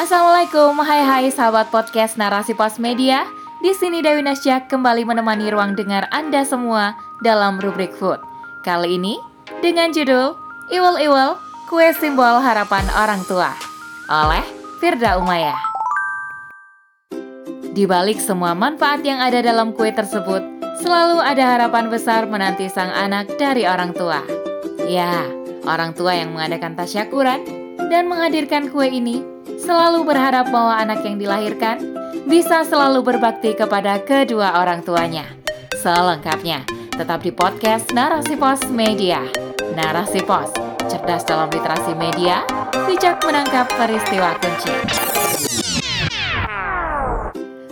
Assalamualaikum, hai hai sahabat podcast Narasi Pos Media. Di sini Dewi Nasya kembali menemani ruang dengar Anda semua dalam rubrik food. Kali ini dengan judul Iwal Iwal Kue Simbol Harapan Orang Tua oleh Firda Umayah. Di balik semua manfaat yang ada dalam kue tersebut, selalu ada harapan besar menanti sang anak dari orang tua. Ya, orang tua yang mengadakan tasyakuran dan menghadirkan kue ini selalu berharap bahwa anak yang dilahirkan bisa selalu berbakti kepada kedua orang tuanya. Selengkapnya, tetap di podcast Narasi Pos Media. Narasi Pos, cerdas dalam literasi media, bijak menangkap peristiwa kunci.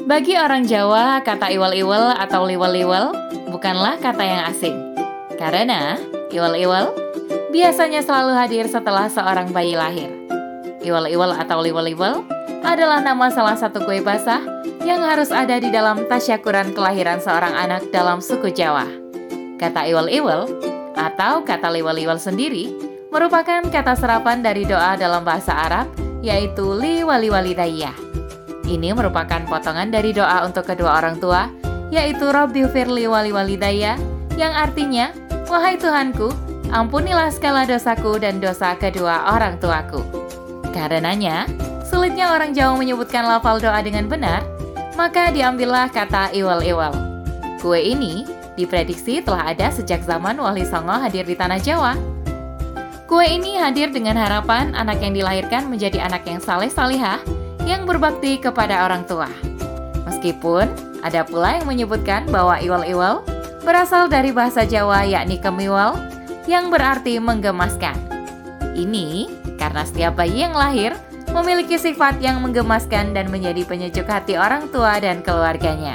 Bagi orang Jawa, kata iwal-iwal atau liwal-liwal bukanlah kata yang asing. Karena iwal-iwal biasanya selalu hadir setelah seorang bayi lahir. Iwal-iwal atau liwal-liwal adalah nama salah satu kue basah yang harus ada di dalam tasyakuran kelahiran seorang anak dalam suku Jawa. Kata iwal-iwal atau kata liwal-liwal sendiri merupakan kata serapan dari doa dalam bahasa Arab yaitu liwali-walidayah. Ini merupakan potongan dari doa untuk kedua orang tua yaitu Rabbi firli wali walidaya yang artinya Wahai Tuhanku, ampunilah segala dosaku dan dosa kedua orang tuaku. Karenanya, sulitnya orang Jawa menyebutkan lafal doa dengan benar, maka diambillah kata iwal-iwal. Kue ini diprediksi telah ada sejak zaman Wali Songo hadir di tanah Jawa. Kue ini hadir dengan harapan anak yang dilahirkan menjadi anak yang saleh salihah yang berbakti kepada orang tua. Meskipun ada pula yang menyebutkan bahwa iwal-iwal berasal dari bahasa Jawa yakni kemiwal yang berarti menggemaskan. Ini karena setiap bayi yang lahir memiliki sifat yang menggemaskan dan menjadi penyejuk hati orang tua dan keluarganya.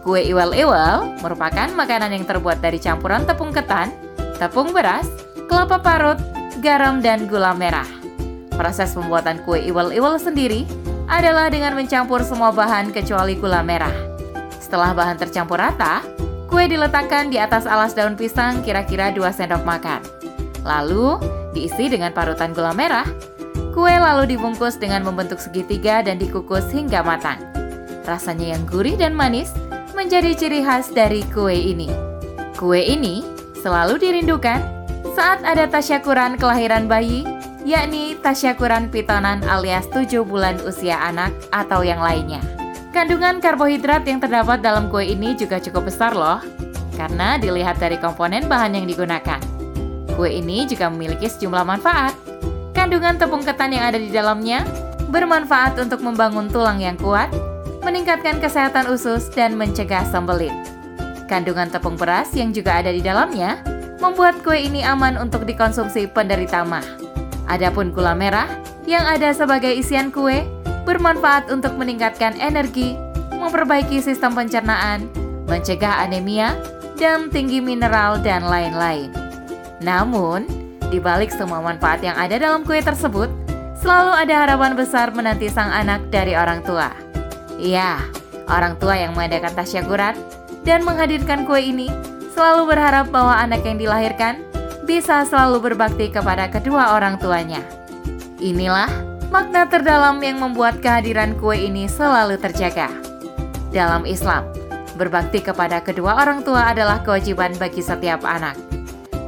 Kue iwal-iwal merupakan makanan yang terbuat dari campuran tepung ketan, tepung beras, kelapa parut, garam, dan gula merah. Proses pembuatan kue iwal-iwal sendiri adalah dengan mencampur semua bahan kecuali gula merah. Setelah bahan tercampur rata, kue diletakkan di atas alas daun pisang kira-kira 2 sendok makan. Lalu, diisi dengan parutan gula merah. Kue lalu dibungkus dengan membentuk segitiga dan dikukus hingga matang. Rasanya yang gurih dan manis menjadi ciri khas dari kue ini. Kue ini selalu dirindukan saat ada tasyakuran kelahiran bayi, yakni tasyakuran pitonan alias 7 bulan usia anak atau yang lainnya. Kandungan karbohidrat yang terdapat dalam kue ini juga cukup besar loh, karena dilihat dari komponen bahan yang digunakan. Kue ini juga memiliki sejumlah manfaat. Kandungan tepung ketan yang ada di dalamnya bermanfaat untuk membangun tulang yang kuat, meningkatkan kesehatan usus, dan mencegah sembelit. Kandungan tepung beras yang juga ada di dalamnya membuat kue ini aman untuk dikonsumsi penderita mah. Adapun gula merah yang ada sebagai isian kue bermanfaat untuk meningkatkan energi, memperbaiki sistem pencernaan, mencegah anemia, dan tinggi mineral dan lain-lain. Namun, di balik semua manfaat yang ada dalam kue tersebut, selalu ada harapan besar menanti sang anak dari orang tua. Ya, orang tua yang mengadakan tasyakuran dan menghadirkan kue ini selalu berharap bahwa anak yang dilahirkan bisa selalu berbakti kepada kedua orang tuanya. Inilah makna terdalam yang membuat kehadiran kue ini selalu terjaga. Dalam Islam, berbakti kepada kedua orang tua adalah kewajiban bagi setiap anak.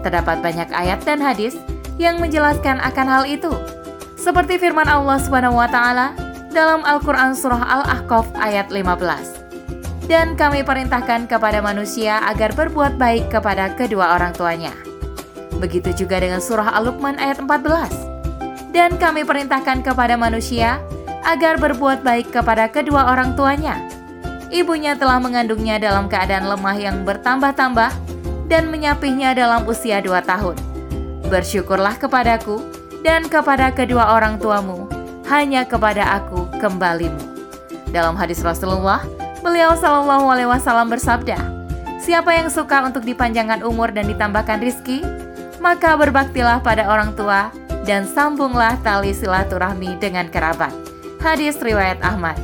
Terdapat banyak ayat dan hadis yang menjelaskan akan hal itu. Seperti firman Allah Subhanahu wa taala dalam Al-Qur'an surah Al-Ahqaf ayat 15. Dan kami perintahkan kepada manusia agar berbuat baik kepada kedua orang tuanya. Begitu juga dengan surah Al-Luqman ayat 14. Dan kami perintahkan kepada manusia agar berbuat baik kepada kedua orang tuanya. Ibunya telah mengandungnya dalam keadaan lemah yang bertambah-tambah dan menyapihnya dalam usia dua tahun. Bersyukurlah kepadaku dan kepada kedua orang tuamu, hanya kepada aku kembalimu. Dalam hadis Rasulullah, beliau Shallallahu Alaihi Wasallam bersabda, Siapa yang suka untuk dipanjangkan umur dan ditambahkan rizki, maka berbaktilah pada orang tua dan sambunglah tali silaturahmi dengan kerabat. Hadis riwayat Ahmad.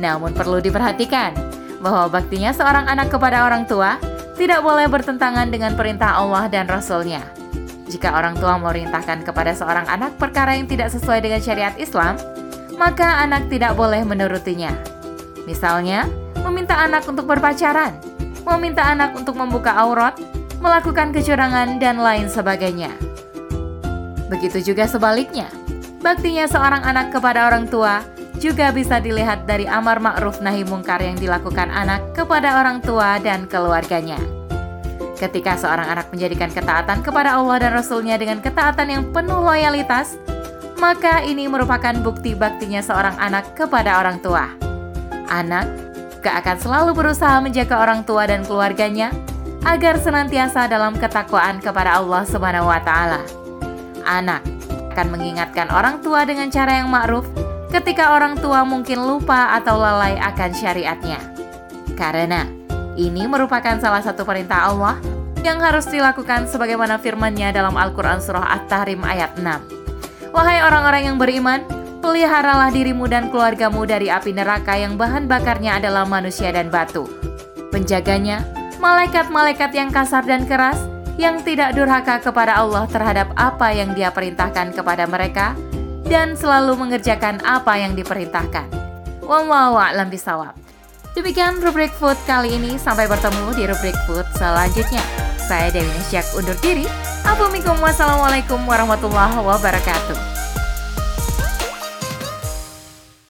Namun perlu diperhatikan bahwa baktinya seorang anak kepada orang tua tidak boleh bertentangan dengan perintah Allah dan Rasul-Nya. Jika orang tua memerintahkan kepada seorang anak perkara yang tidak sesuai dengan syariat Islam, maka anak tidak boleh menurutinya. Misalnya, meminta anak untuk berpacaran, meminta anak untuk membuka aurat, melakukan kecurangan, dan lain sebagainya. Begitu juga sebaliknya, baktinya seorang anak kepada orang tua juga bisa dilihat dari amar ma'ruf nahi mungkar yang dilakukan anak kepada orang tua dan keluarganya. Ketika seorang anak menjadikan ketaatan kepada Allah dan Rasulnya dengan ketaatan yang penuh loyalitas, maka ini merupakan bukti baktinya seorang anak kepada orang tua. Anak juga akan selalu berusaha menjaga orang tua dan keluarganya agar senantiasa dalam ketakwaan kepada Allah Subhanahu wa taala. Anak akan mengingatkan orang tua dengan cara yang ma'ruf ketika orang tua mungkin lupa atau lalai akan syariatnya. Karena ini merupakan salah satu perintah Allah yang harus dilakukan sebagaimana firman-Nya dalam Al-Quran Surah At-Tahrim ayat 6. Wahai orang-orang yang beriman, peliharalah dirimu dan keluargamu dari api neraka yang bahan bakarnya adalah manusia dan batu. Penjaganya, malaikat-malaikat yang kasar dan keras, yang tidak durhaka kepada Allah terhadap apa yang dia perintahkan kepada mereka, dan selalu mengerjakan apa yang diperintahkan. A'lam bisawab. Demikian rubrik food kali ini. Sampai bertemu di rubrik food selanjutnya. Saya Dewi Nasyak undur diri. Assalamualaikum warahmatullahi wabarakatuh.